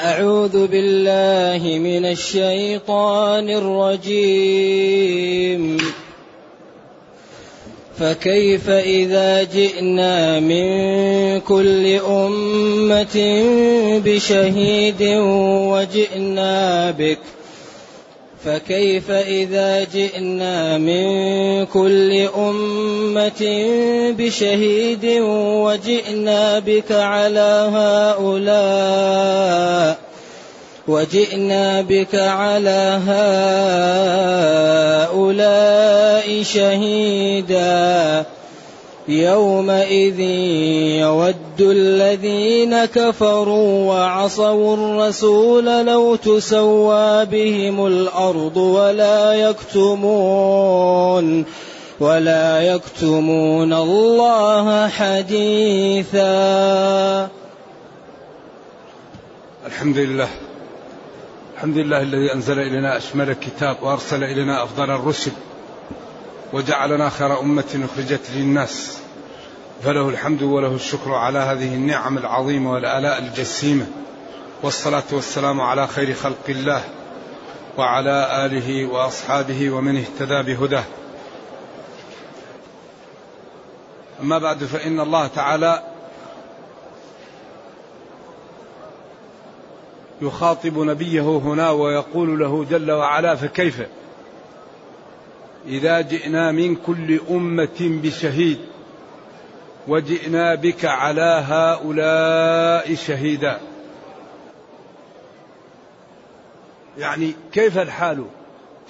أعوذ بالله من الشيطان الرجيم. فكيف إذا جئنا من كل أمة بشهيد وجئنا بك فكيف إذا جئنا من كل أمة بشهيد وجئنا بك على هؤلاء وجئنا بك على هؤلاء شهيدا يومئذ يود الذين كفروا وعصوا الرسول لو تسوى بهم الأرض ولا يكتمون ولا يكتمون الله حديثا. الحمد لله. الحمد لله الذي أنزل إلينا أشمل الكتاب وأرسل إلينا أفضل الرسل. وجعلنا خير أمة أخرجت للناس. فله الحمد وله الشكر على هذه النعم العظيمة والآلاء الجسيمة. والصلاة والسلام على خير خلق الله وعلى آله وأصحابه ومن اهتدى بهداه. أما بعد فإن الله تعالى يخاطب نبيه هنا ويقول له جل وعلا فكيف؟ إذا جئنا من كل أمة بشهيد وجئنا بك على هؤلاء شهيدا. يعني كيف الحال؟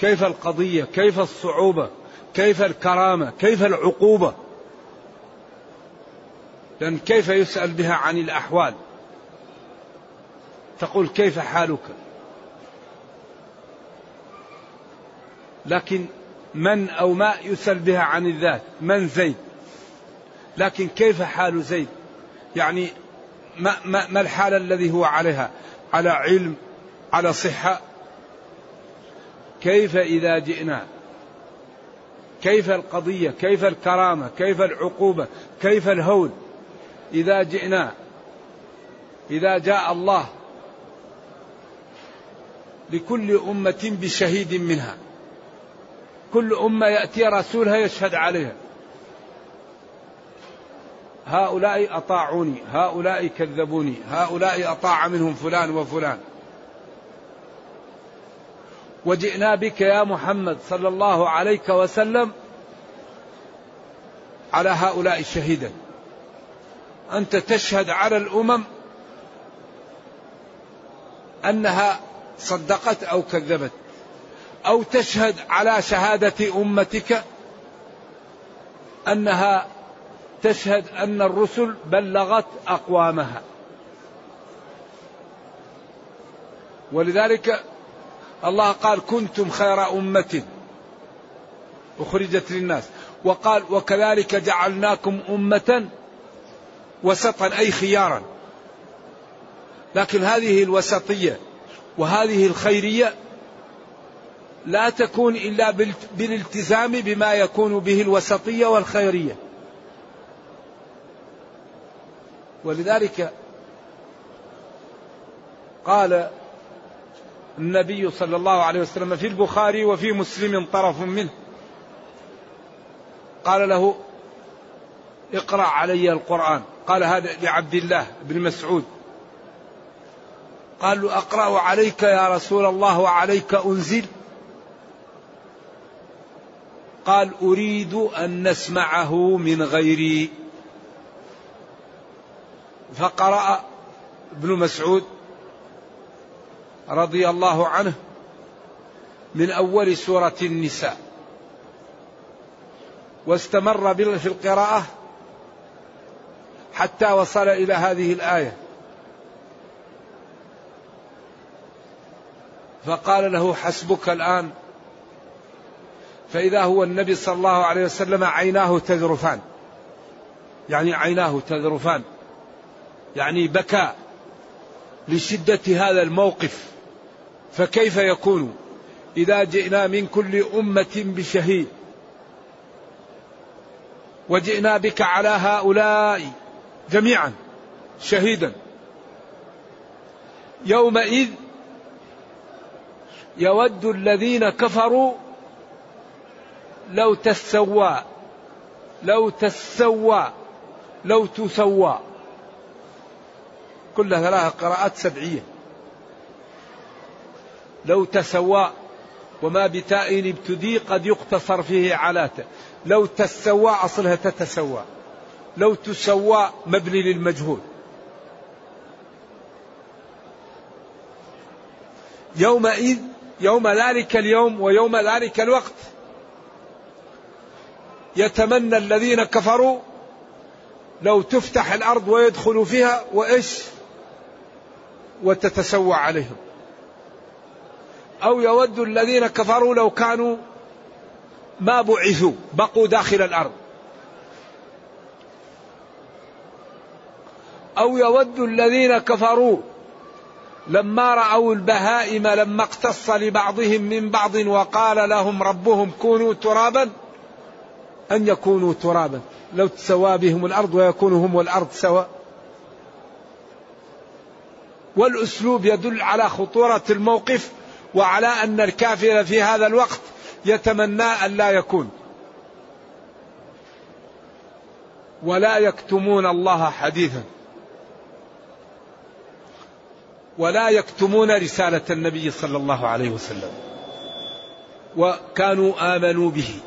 كيف القضية؟ كيف الصعوبة؟ كيف الكرامة؟ كيف العقوبة؟ لأن كيف يسأل بها عن الأحوال؟ تقول كيف حالك؟ لكن من أو ما يسأل بها عن الذات من زيد. لكن كيف حال زيد؟ يعني ما, ما, ما الحال الذي هو عليها؟ على علم على صحة؟ كيف إذا جئنا؟ كيف القضية؟ كيف الكرامة؟ كيف العقوبة؟ كيف الهول؟ إذا جئنا إذا جاء الله لكل أمة بشهيد منها. كل أمة يأتي رسولها يشهد عليها. هؤلاء أطاعوني هؤلاء كذبوني هؤلاء أطاع منهم فلان وفلان. وجئنا بك يا محمد صلى الله عليك وسلم على هؤلاء شهيدا. أنت تشهد على الأمم أنها صدقت أو كذبت. أو تشهد على شهادة أمتك أنها تشهد أن الرسل بلغت أقوامها. ولذلك الله قال كنتم خير أمة أخرجت للناس. وقال وكذلك جعلناكم أمة وسطا أي خيارا. لكن هذه الوسطية وهذه الخيرية لا تكون إلا بالالتزام بما يكون به الوسطية والخيرية. ولذلك قال النبي صلى الله عليه وسلم في البخاري وفي مسلم طرف منه. قال له اقرأ علي القرآن. قال هذا لعبد الله بن مسعود. قال له أقرأ عليك يا رسول الله وعليك أنزل. قال أريد أن نسمعه من غيري. فقرأ ابن مسعود رضي الله عنه من أول سورة النساء. واستمر في القراءة حتى وصل إلى هذه الآية. فقال له حسبك الآن فإذا هو النبي صلى الله عليه وسلم عيناه تذرفان. يعني عيناه تذرفان. يعني بكى لشدة هذا الموقف. فكيف يكون؟ إذا جئنا من كل أمة بشهيد. وجئنا بك على هؤلاء جميعا شهيدا. يومئذ يود الذين كفروا لو تسوى لو تسوى لو تسوى. كلها ثلاث قراءات سبعية. لو تسوى وما بتاء ابتدي قد يقتصر فيه علاته. لو تسوى أصلها تتسوى. لو تسوى مبني للمجهول. يومئذ يوم ذلك اليوم ويوم ذلك الوقت. يتمنى الذين كفروا لو تفتح الأرض ويدخلوا فيها وإيش؟ وتتسوى عليهم. أو يود الذين كفروا لو كانوا ما بعثوا بقوا داخل الأرض. أو يود الذين كفروا لما رأوا البهائم لما اقتص لبعضهم من بعض وقال لهم ربهم كونوا ترابا أن يكونوا ترابا. لو تسوى بهم الأرض ويكونوا هم والأرض سواء. والأسلوب يدل على خطورة الموقف وعلى أن الكافر في هذا الوقت يتمنى أن لا يكون. ولا يكتمون الله حديثا. ولا يكتمون رسالة النبي صلى الله عليه وسلم. وكانوا آمنوا به.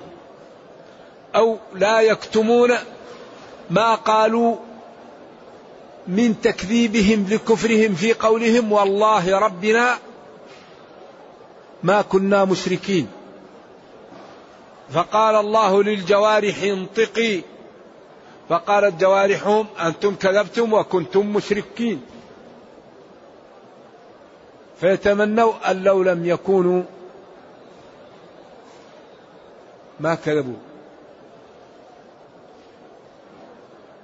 أو لا يكتمون ما قالوا من تكذيبهم لكفرهم في قولهم والله ربنا ما كنا مشركين. فقال الله للجوارح انطقي. فقالت جوارحهم أنتم كذبتم وكنتم مشركين. فيتمنوا أن لو لم يكونوا ما كذبوا.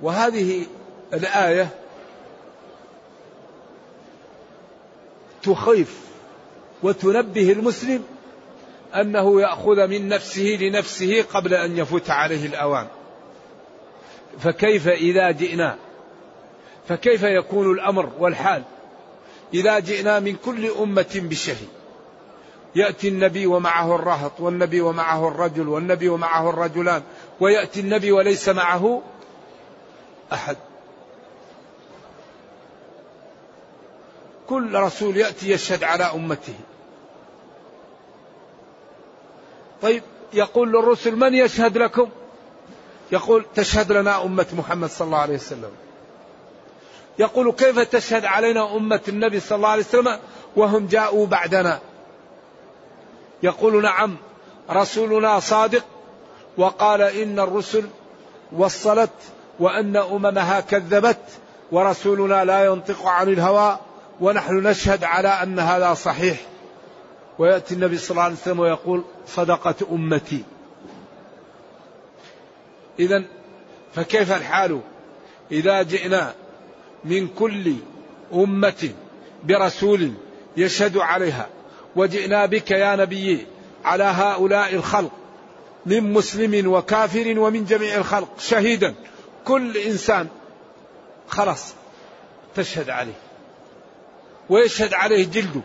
وهذه الآية تخيف وتنبه المسلم أنه يأخذ من نفسه لنفسه قبل أن يفوت عليه الأوان. فكيف إذا جئنا؟ فكيف يكون الأمر والحال؟ إذا جئنا من كل أمة بشهيد. يأتي النبي ومعه الرهط والنبي ومعه الرجل والنبي ومعه الرجلان ويأتي النبي وليس معه أحد. كل رسول يأتي يشهد على أمته. طيب يقول للرسل من يشهد لكم؟ يقول تشهد لنا أمة محمد صلى الله عليه وسلم. يقول كيف تشهد علينا أمة النبي صلى الله عليه وسلم وهم جاءوا بعدنا؟ يقول نعم رسولنا صادق وقال إن الرسل وصلت وأن أممها كذبت ورسولنا لا ينطق عن الهوى ونحن نشهد على أن هذا صحيح. ويأتي النبي صلى الله عليه وسلم ويقول صدقت أمتي. إذا فكيف الحال؟ إذا جئنا من كل أمة برسول يشهد عليها وجئنا بك يا نبي على هؤلاء الخلق من مسلم وكافر ومن جميع الخلق شهيدا كل إنسان خلاص تشهد عليه ويشهد عليه جلده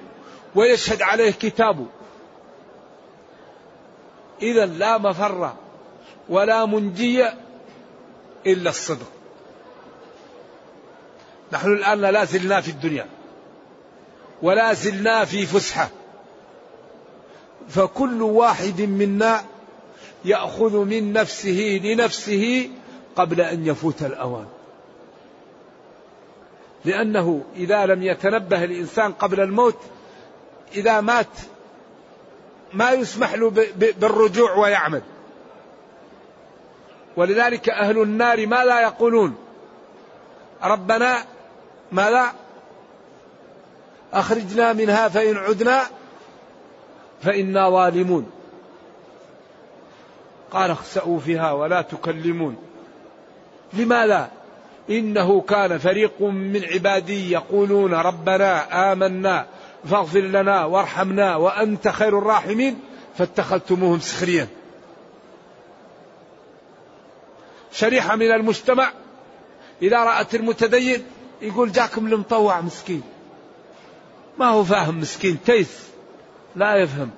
ويشهد عليه كتابه. إذا لا مفر ولا منجي إلا الصدق. نحن الآن لا زلنا في الدنيا ولا زلنا في فسحة. فكل واحد منا يأخذ من نفسه لنفسه قبل أن يفوت الأوان. لأنه إذا لم يتنبه الإنسان قبل الموت إذا مات ما يسمح له بالرجوع ويعمل. ولذلك أهل النار ما لا يقولون؟ ربنا ماذا؟ أخرجنا منها فإن عدنا فإنا ظالمون. قال اخسأوا فيها ولا تكلمون. لماذا؟ إنه كان فريق من عبادي يقولون ربنا آمنا فاغفر لنا وارحمنا وأنت خير الراحمين فاتخذتموهم سخريا شريحة من المجتمع إذا رأت المتدين يقول جاكم المطوع مسكين. ما هو فاهم مسكين تيس. لا يفهم.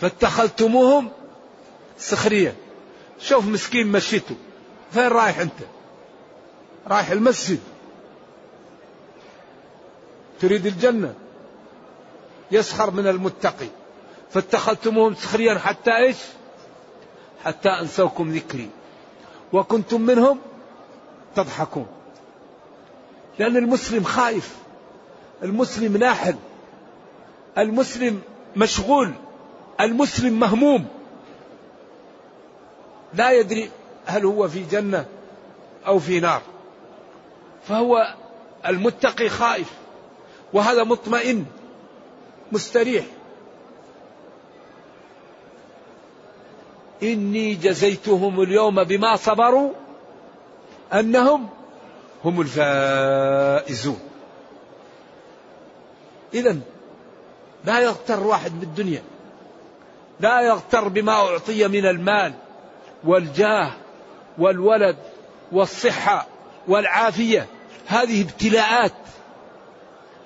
فاتخذتموهم سخريا شوف مسكين مشيته. فين رايح أنت؟ رايح المسجد. تريد الجنة؟ يسخر من المتقي. فاتخذتموهم سخريا حتى إيش؟ حتى أنسوكم ذكري. وكنتم منهم تضحكون. لأن المسلم خائف. المسلم ناحل. المسلم مشغول. المسلم مهموم. لا يدري هل هو في جنة أو في نار؟ فهو المتقي خائف وهذا مطمئن مستريح. إني جزيتهم اليوم بما صبروا أنهم هم الفائزون. إذا لا يغتر واحد بالدنيا لا يغتر بما أعطي من المال والجاه والولد والصحة والعافية. هذه ابتلاءات.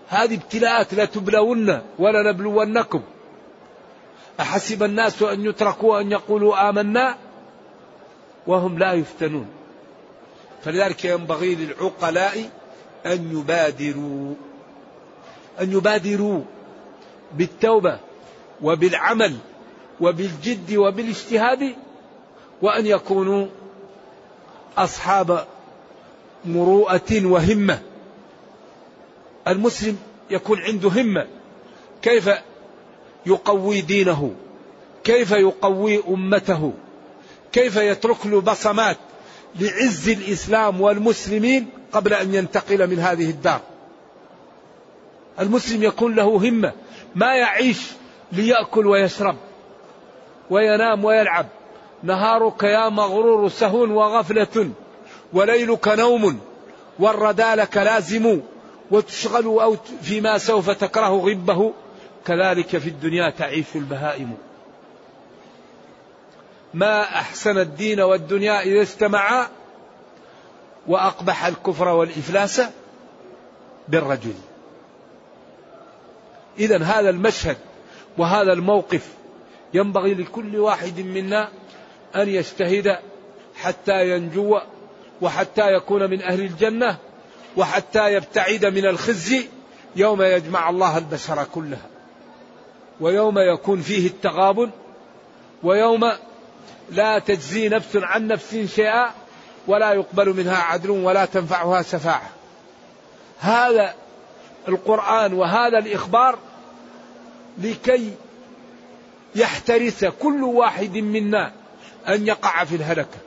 هذه ابتلاءات لا تبلون ولا نبلونكم. أحسب الناس أن يتركوا أن يقولوا آمنا وهم لا يفتنون. فلذلك ينبغي للعقلاء أن يبادروا. أن يبادروا بالتوبة وبالعمل وبالجد وبالاجتهاد وأن يكونوا أصحاب مروءة وهمة. المسلم يكون عنده همة. كيف يقوي دينه؟ كيف يقوي أمته؟ كيف يترك له بصمات لعز الإسلام والمسلمين قبل أن ينتقل من هذه الدار؟ المسلم يكون له همة. ما يعيش ليأكل ويشرب وينام ويلعب. نهارك يا مغرور سهو وغفلة وليلك نوم والردى لك لازم وتشغل أو فيما سوف تكره غبه كذلك في الدنيا تعيش البهائم. ما أحسن الدين والدنيا إذا اجتمعا وأقبح الكفر والإفلاس بالرجل. إذا هذا المشهد وهذا الموقف ينبغي لكل واحد منا أن يجتهد حتى ينجو وحتى يكون من أهل الجنة وحتى يبتعد من الخزي يوم يجمع الله البشر كلها. ويوم يكون فيه التغابن ويوم لا تجزي نفس عن نفس شيئا ولا يقبل منها عدل ولا تنفعها شفاعة. هذا القرآن وهذا الإخبار لكي يحترس كل واحد منا أن يقع في الهلكة.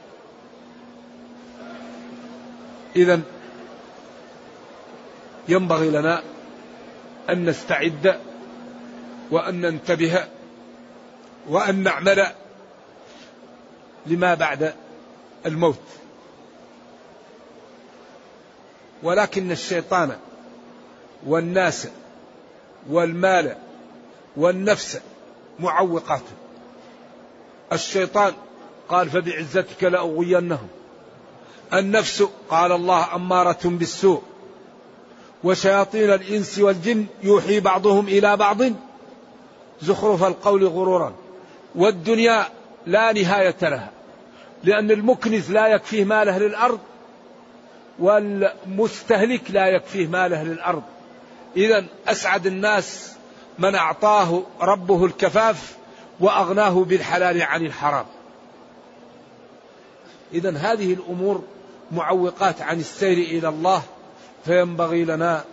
إذا ينبغي لنا أن نستعد وأن ننتبه وأن نعمل لما بعد الموت. ولكن الشيطان والناس والمال والنفس معوقات. الشيطان قال فبعزتك لأغوينهم. النفس قال الله أمارة بالسوء. وشياطين الإنس والجن يوحي بعضهم إلى بعض زخرف القول غرورا. والدنيا لا نهاية لها. لأن المكنز لا يكفيه ماله للأرض والمستهلك لا يكفيه ماله للأرض إذا أسعد الناس من أعطاه ربه الكفاف وأغناه بالحلال عن الحرام. إذا هذه الأمور معوقات عن السير إلى الله فينبغي لنا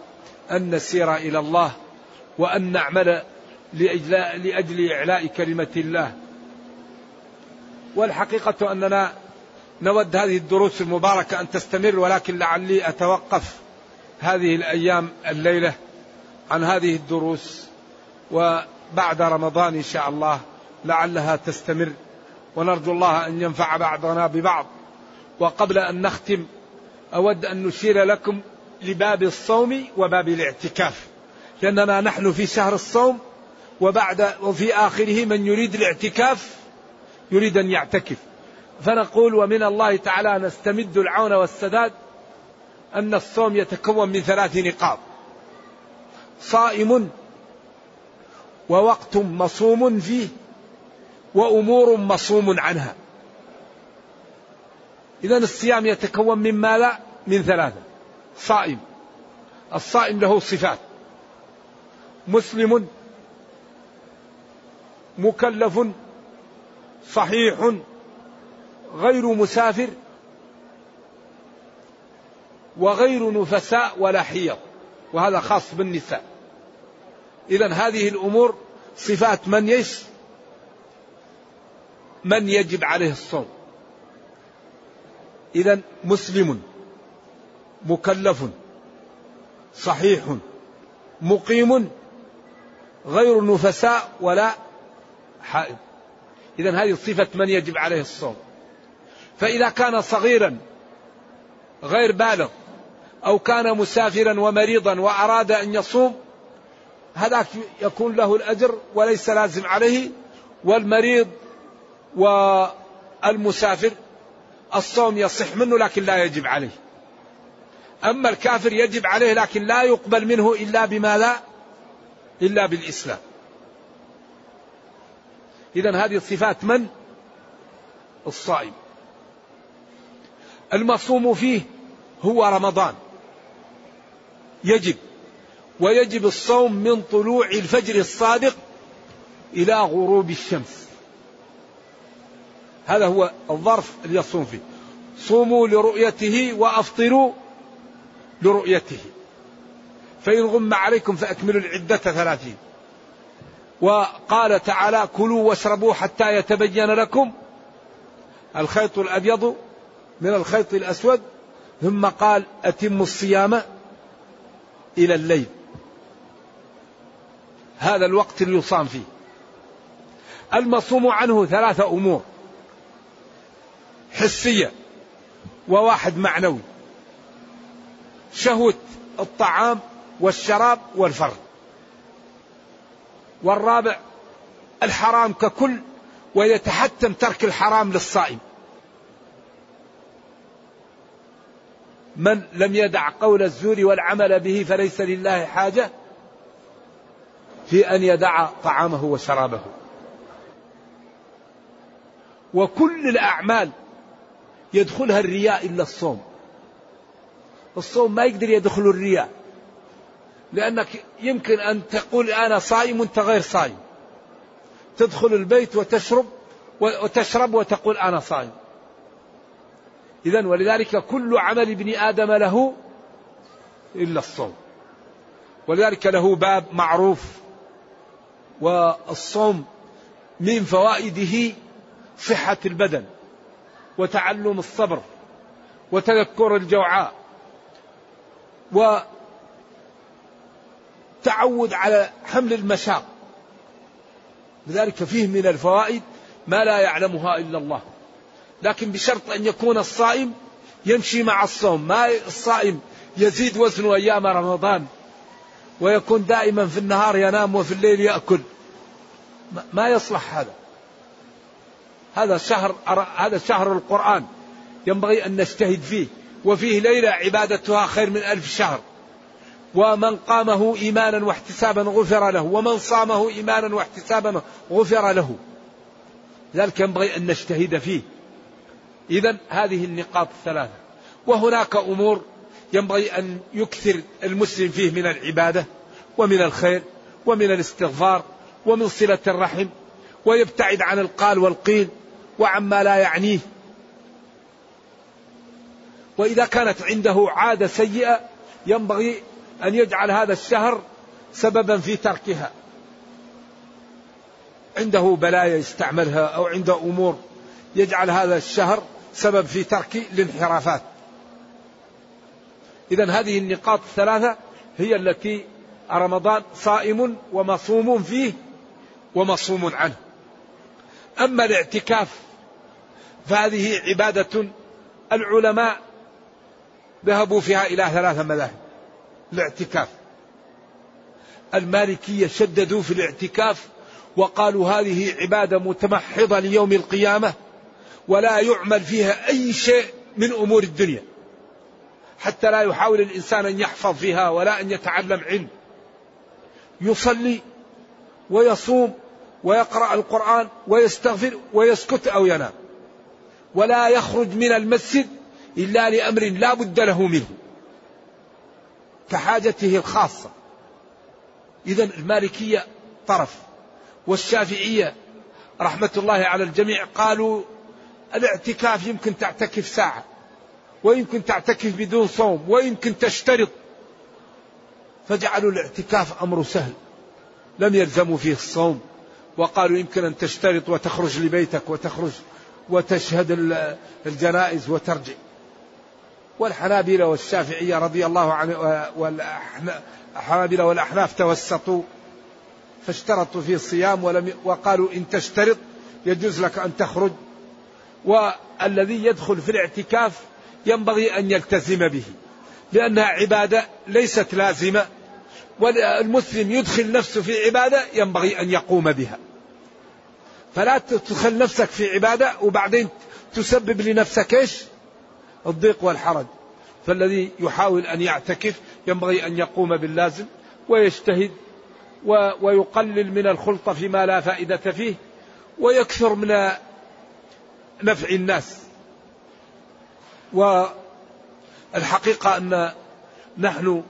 أن نسير إلى الله وأن نعمل لأجل إعلاء كلمة الله. والحقيقة أننا نود هذه الدروس المباركة أن تستمر ولكن لعلي أتوقف هذه الأيام الليلة عن هذه الدروس وبعد رمضان إن شاء الله لعلها تستمر. ونرجو الله أن ينفع بعضنا ببعض. وقبل أن نختم أود أن نشير لكم لباب الصوم وباب الاعتكاف. لأننا نحن في شهر الصوم وبعد وفي آخره من يريد الاعتكاف يريد أن يعتكف. فنقول ومن الله تعالى نستمد العون والسداد أن الصوم يتكون من ثلاث نقاط. صائم ووقت مصوم فيه وأمور مصوم عنها. إذا الصيام يتكون من ماذا؟ من ثلاثة. صائم. الصائم له صفات. مسلم مكلف صحيح غير مسافر وغير نفساء ولا حيض وهذا خاص بالنساء. إذا هذه الأمور صفات من يش؟ من يجب عليه الصوم. إذا مسلم مكلف صحيح مقيم غير نفساء ولا حائض. إذا هذه صفة من يجب عليه الصوم. فإذا كان صغيرا غير بالغ أو كان مسافرا ومريضا وأراد أن يصوم هذاك يكون له الأجر وليس لازم عليه والمريض والمسافر الصوم يصح منه لكن لا يجب عليه. أما الكافر يجب عليه لكن لا يقبل منه إلا بما لا إلا بالإسلام. إذا هذه صفات من؟ الصائم. المصوم فيه هو رمضان. يجب. ويجب الصوم من طلوع الفجر الصادق إلى غروب الشمس. هذا هو الظرف اللي يصوم فيه. صوموا لرؤيته وأفطروا لرؤيته. فإن غم عليكم فأكملوا العدة ثلاثين. وقال تعالى كلوا واشربوا حتى يتبين لكم الخيط الأبيض من الخيط الأسود. ثم قال أتموا الصيام إلى الليل. هذا الوقت اللي يصام فيه. المصوم عنه ثلاثة أمور. حسية وواحد معنوي. شهوة الطعام والشراب والفرد. والرابع الحرام ككل ويتحتم ترك الحرام للصائم. من لم يدع قول الزور والعمل به فليس لله حاجة في أن يدع طعامه وشرابه. وكل الأعمال يدخلها الرياء إلا الصوم. الصوم ما يقدر يدخل الرياء. لأنك يمكن أن تقول أنا صائم وأنت غير صائم تدخل البيت وتشرب وتشرب وتقول أنا صائم إذا ولذلك كل عمل ابن آدم له إلا الصوم. ولذلك له باب معروف. والصوم من فوائده صحة البدن. وتعلم الصبر وتذكر الجوعاء وتعود على حمل المشاق. لذلك فيه من الفوائد ما لا يعلمها إلا الله. لكن بشرط أن يكون الصائم يمشي مع الصوم. ما الصائم يزيد وزنه أيام رمضان ويكون دائما في النهار ينام وفي الليل يأكل. ما يصلح هذا. هذا شهر هذا شهر القرآن ينبغي أن نجتهد فيه وفيه ليلة عبادتها خير من ألف شهر. ومن قامه إيمانا واحتسابا غفر له ومن صامه إيمانا واحتسابا غفر له. ذلك ينبغي أن نجتهد فيه. إذا هذه النقاط الثلاثة. وهناك أمور ينبغي أن يكثر المسلم فيه من العبادة ومن الخير ومن الاستغفار ومن صلة الرحم ويبتعد عن القال والقيل وعما لا يعنيه. وإذا كانت عنده عادة سيئة ينبغي أن يجعل هذا الشهر سببا في تركها. عنده بلايا يستعملها أو عنده أمور يجعل هذا الشهر سبب في ترك الانحرافات. إذا هذه النقاط الثلاثة هي التي رمضان صائم ومصوم فيه ومصوم عنه. أما الاعتكاف فهذه عبادة العلماء ذهبوا فيها إلى ثلاثة مذاهب. الاعتكاف. المالكية شددوا في الاعتكاف وقالوا هذه عبادة متمحضة ليوم القيامة ولا يعمل فيها أي شيء من أمور الدنيا. حتى لا يحاول الإنسان أن يحفظ فيها ولا أن يتعلم علم. يصلي ويصوم ويقرأ القرآن ويستغفر ويسكت أو ينام. ولا يخرج من المسجد إلا لأمر لا بد له منه. كحاجته الخاصة. إذا المالكية طرف. والشافعية رحمة الله على الجميع قالوا الاعتكاف يمكن تعتكف ساعة. ويمكن تعتكف بدون صوم. ويمكن تشترط. فجعلوا الاعتكاف أمر سهل. لم يلزموا فيه الصوم. وقالوا يمكن أن تشترط وتخرج لبيتك وتخرج وتشهد الجنائز وترجع. والحنابلة والشافعية رضي الله عنه والحنابلة والأحناف توسطوا فاشترطوا فيه الصيام ولم وقالوا إن تشترط يجوز لك أن تخرج والذي يدخل في الاعتكاف ينبغي أن يلتزم به لأنها عبادة ليست لازمة. والمسلم يدخل نفسه في عبادة ينبغي أن يقوم بها. فلا تدخل نفسك في عبادة وبعدين تسبب لنفسك إيش؟ الضيق والحرج. فالذي يحاول أن يعتكف ينبغي أن يقوم باللازم ويجتهد ويقلل من الخلطة فيما لا فائدة فيه ويكثر من نفع الناس. والحقيقة أن نحن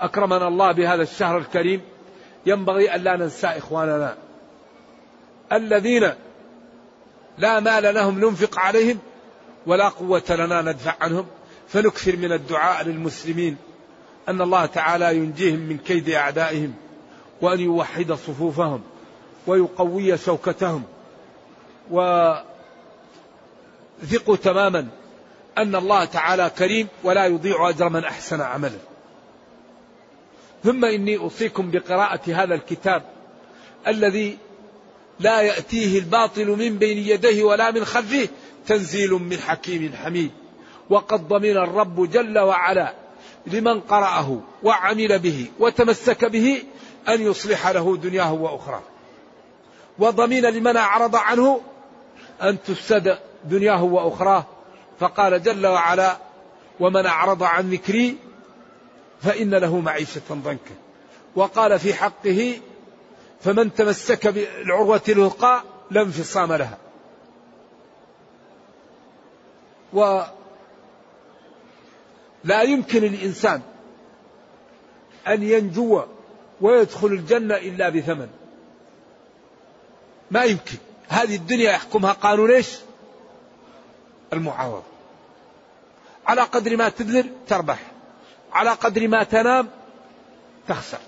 أكرمنا الله بهذا الشهر الكريم. ينبغي أن لا ننسى إخواننا. الذين لا مال لهم ننفق عليهم ولا قوة لنا ندفع عنهم. فنكثر من الدعاء للمسلمين. أن الله تعالى ينجيهم من كيد أعدائهم وأن يوحد صفوفهم ويقوي شوكتهم. وثقوا تماما أن الله تعالى كريم ولا يضيع أجر من أحسن عملا. ثم إني أوصيكم بقراءة هذا الكتاب الذي لا يأتيه الباطل من بين يديه ولا من خلفه تنزيل من حكيم حميد. وقد ضمن الرب جل وعلا لمن قرأه وعمل به وتمسك به أن يصلح له دنياه وأخراه. وضمن لمن أعرض عنه أن تفسد دنياه وأخراه. فقال جل وعلا ومن أعرض عن ذكري فإن له معيشة ضنكا. وقال في حقه فمن تمسك بالعروة الوثقى لا انفصام لها. ولا يمكن الإنسان أن ينجو ويدخل الجنة إلا بثمن. ما يمكن. هذه الدنيا يحكمها قانون إيش؟ المعاوضة. على قدر ما تبذل تربح. على قدر ما تنام تخسر.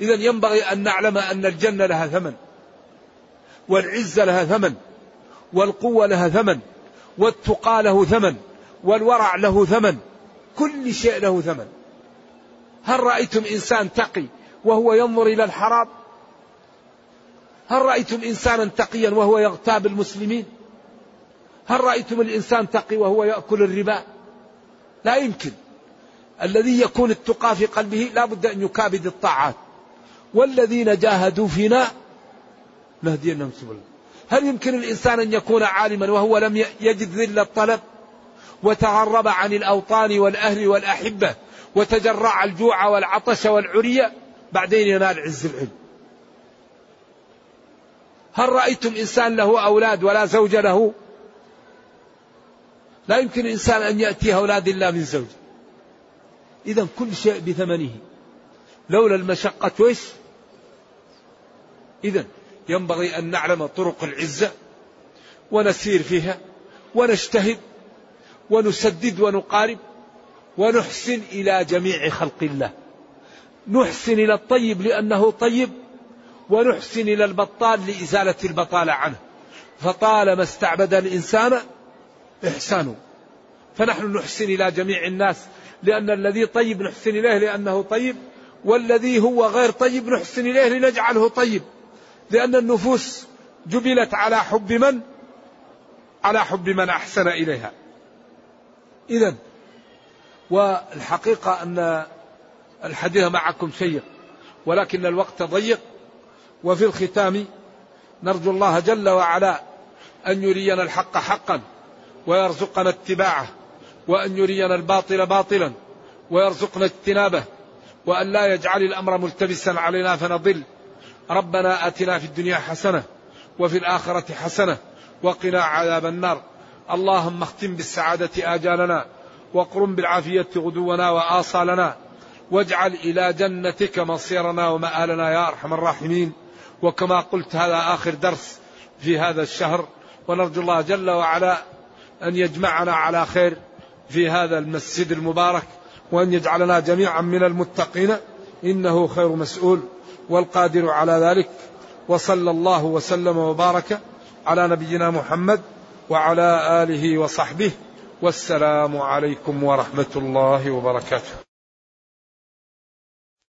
إذا ينبغي أن نعلم أن الجنة لها ثمن والعزة لها ثمن والقوة لها ثمن والتقى له ثمن والورع له ثمن كل شيء له ثمن. هل رأيتم إنسان تقي وهو ينظر إلى الحرام؟ هل رأيتم إنسانا تقيا وهو يغتاب المسلمين هل رأيتم الإنسان تقي وهو يأكل الربا؟ لا يمكن. الذي يكون التقى في قلبه لا بد أن يكابد الطاعات. والذين جاهدوا فينا نهدينهم سبلنا هل يمكن الإنسان أن يكون عالما وهو لم يجد ذل الطلب؟ وتغرب عن الأوطان والأهل والأحبة وتجرع الجوع والعطش والعرية بعدين ينال عز العلم. هل رأيتم إنسان له أولاد ولا زوج له؟ لا يمكن الإنسان أن يأتيه أولاد إلا من زوج. إذا كل شيء بثمنه. لولا المشقة ويش؟ إذا ينبغي أن نعلم طرق العزة ونسير فيها ونجتهد ونسدد ونقارب ونحسن إلى جميع خلق الله. نحسن إلى الطيب لأنه طيب ونحسن إلى البطال لإزالة البطالة عنه. فطالما استعبد الإنسان إحسانه. فنحن نحسن إلى جميع الناس لأن الذي طيب نحسن إليه لأنه طيب والذي هو غير طيب نحسن إليه لنجعله طيب. لأن النفوس جبلت على حب من؟ على حب من أحسن إليها. إذا والحقيقة أن الحديث معكم شيق ولكن الوقت ضيق. وفي الختام نرجو الله جل وعلا أن يرينا الحق حقا ويرزقنا اتباعه. وأن يرينا الباطل باطلا ويرزقنا اجتنابه وأن لا يجعل الأمر ملتبسا علينا فنضل. ربنا آتنا في الدنيا حسنة وفي الآخرة حسنة وقنا عذاب النار. اللهم اختم بالسعادة آجالنا وقرم بالعافية غدونا وآصالنا واجعل إلى جنتك مصيرنا ومآلنا يا أرحم الراحمين. وكما قلت هذا آخر درس في هذا الشهر ونرجو الله جل وعلا أن يجمعنا على خير. في هذا المسجد المبارك وأن يجعلنا جميعا من المتقين. إنه خير مسؤول والقادر على ذلك. وصلى الله وسلم وبارك على نبينا محمد وعلى آله وصحبه. والسلام عليكم ورحمة الله وبركاته.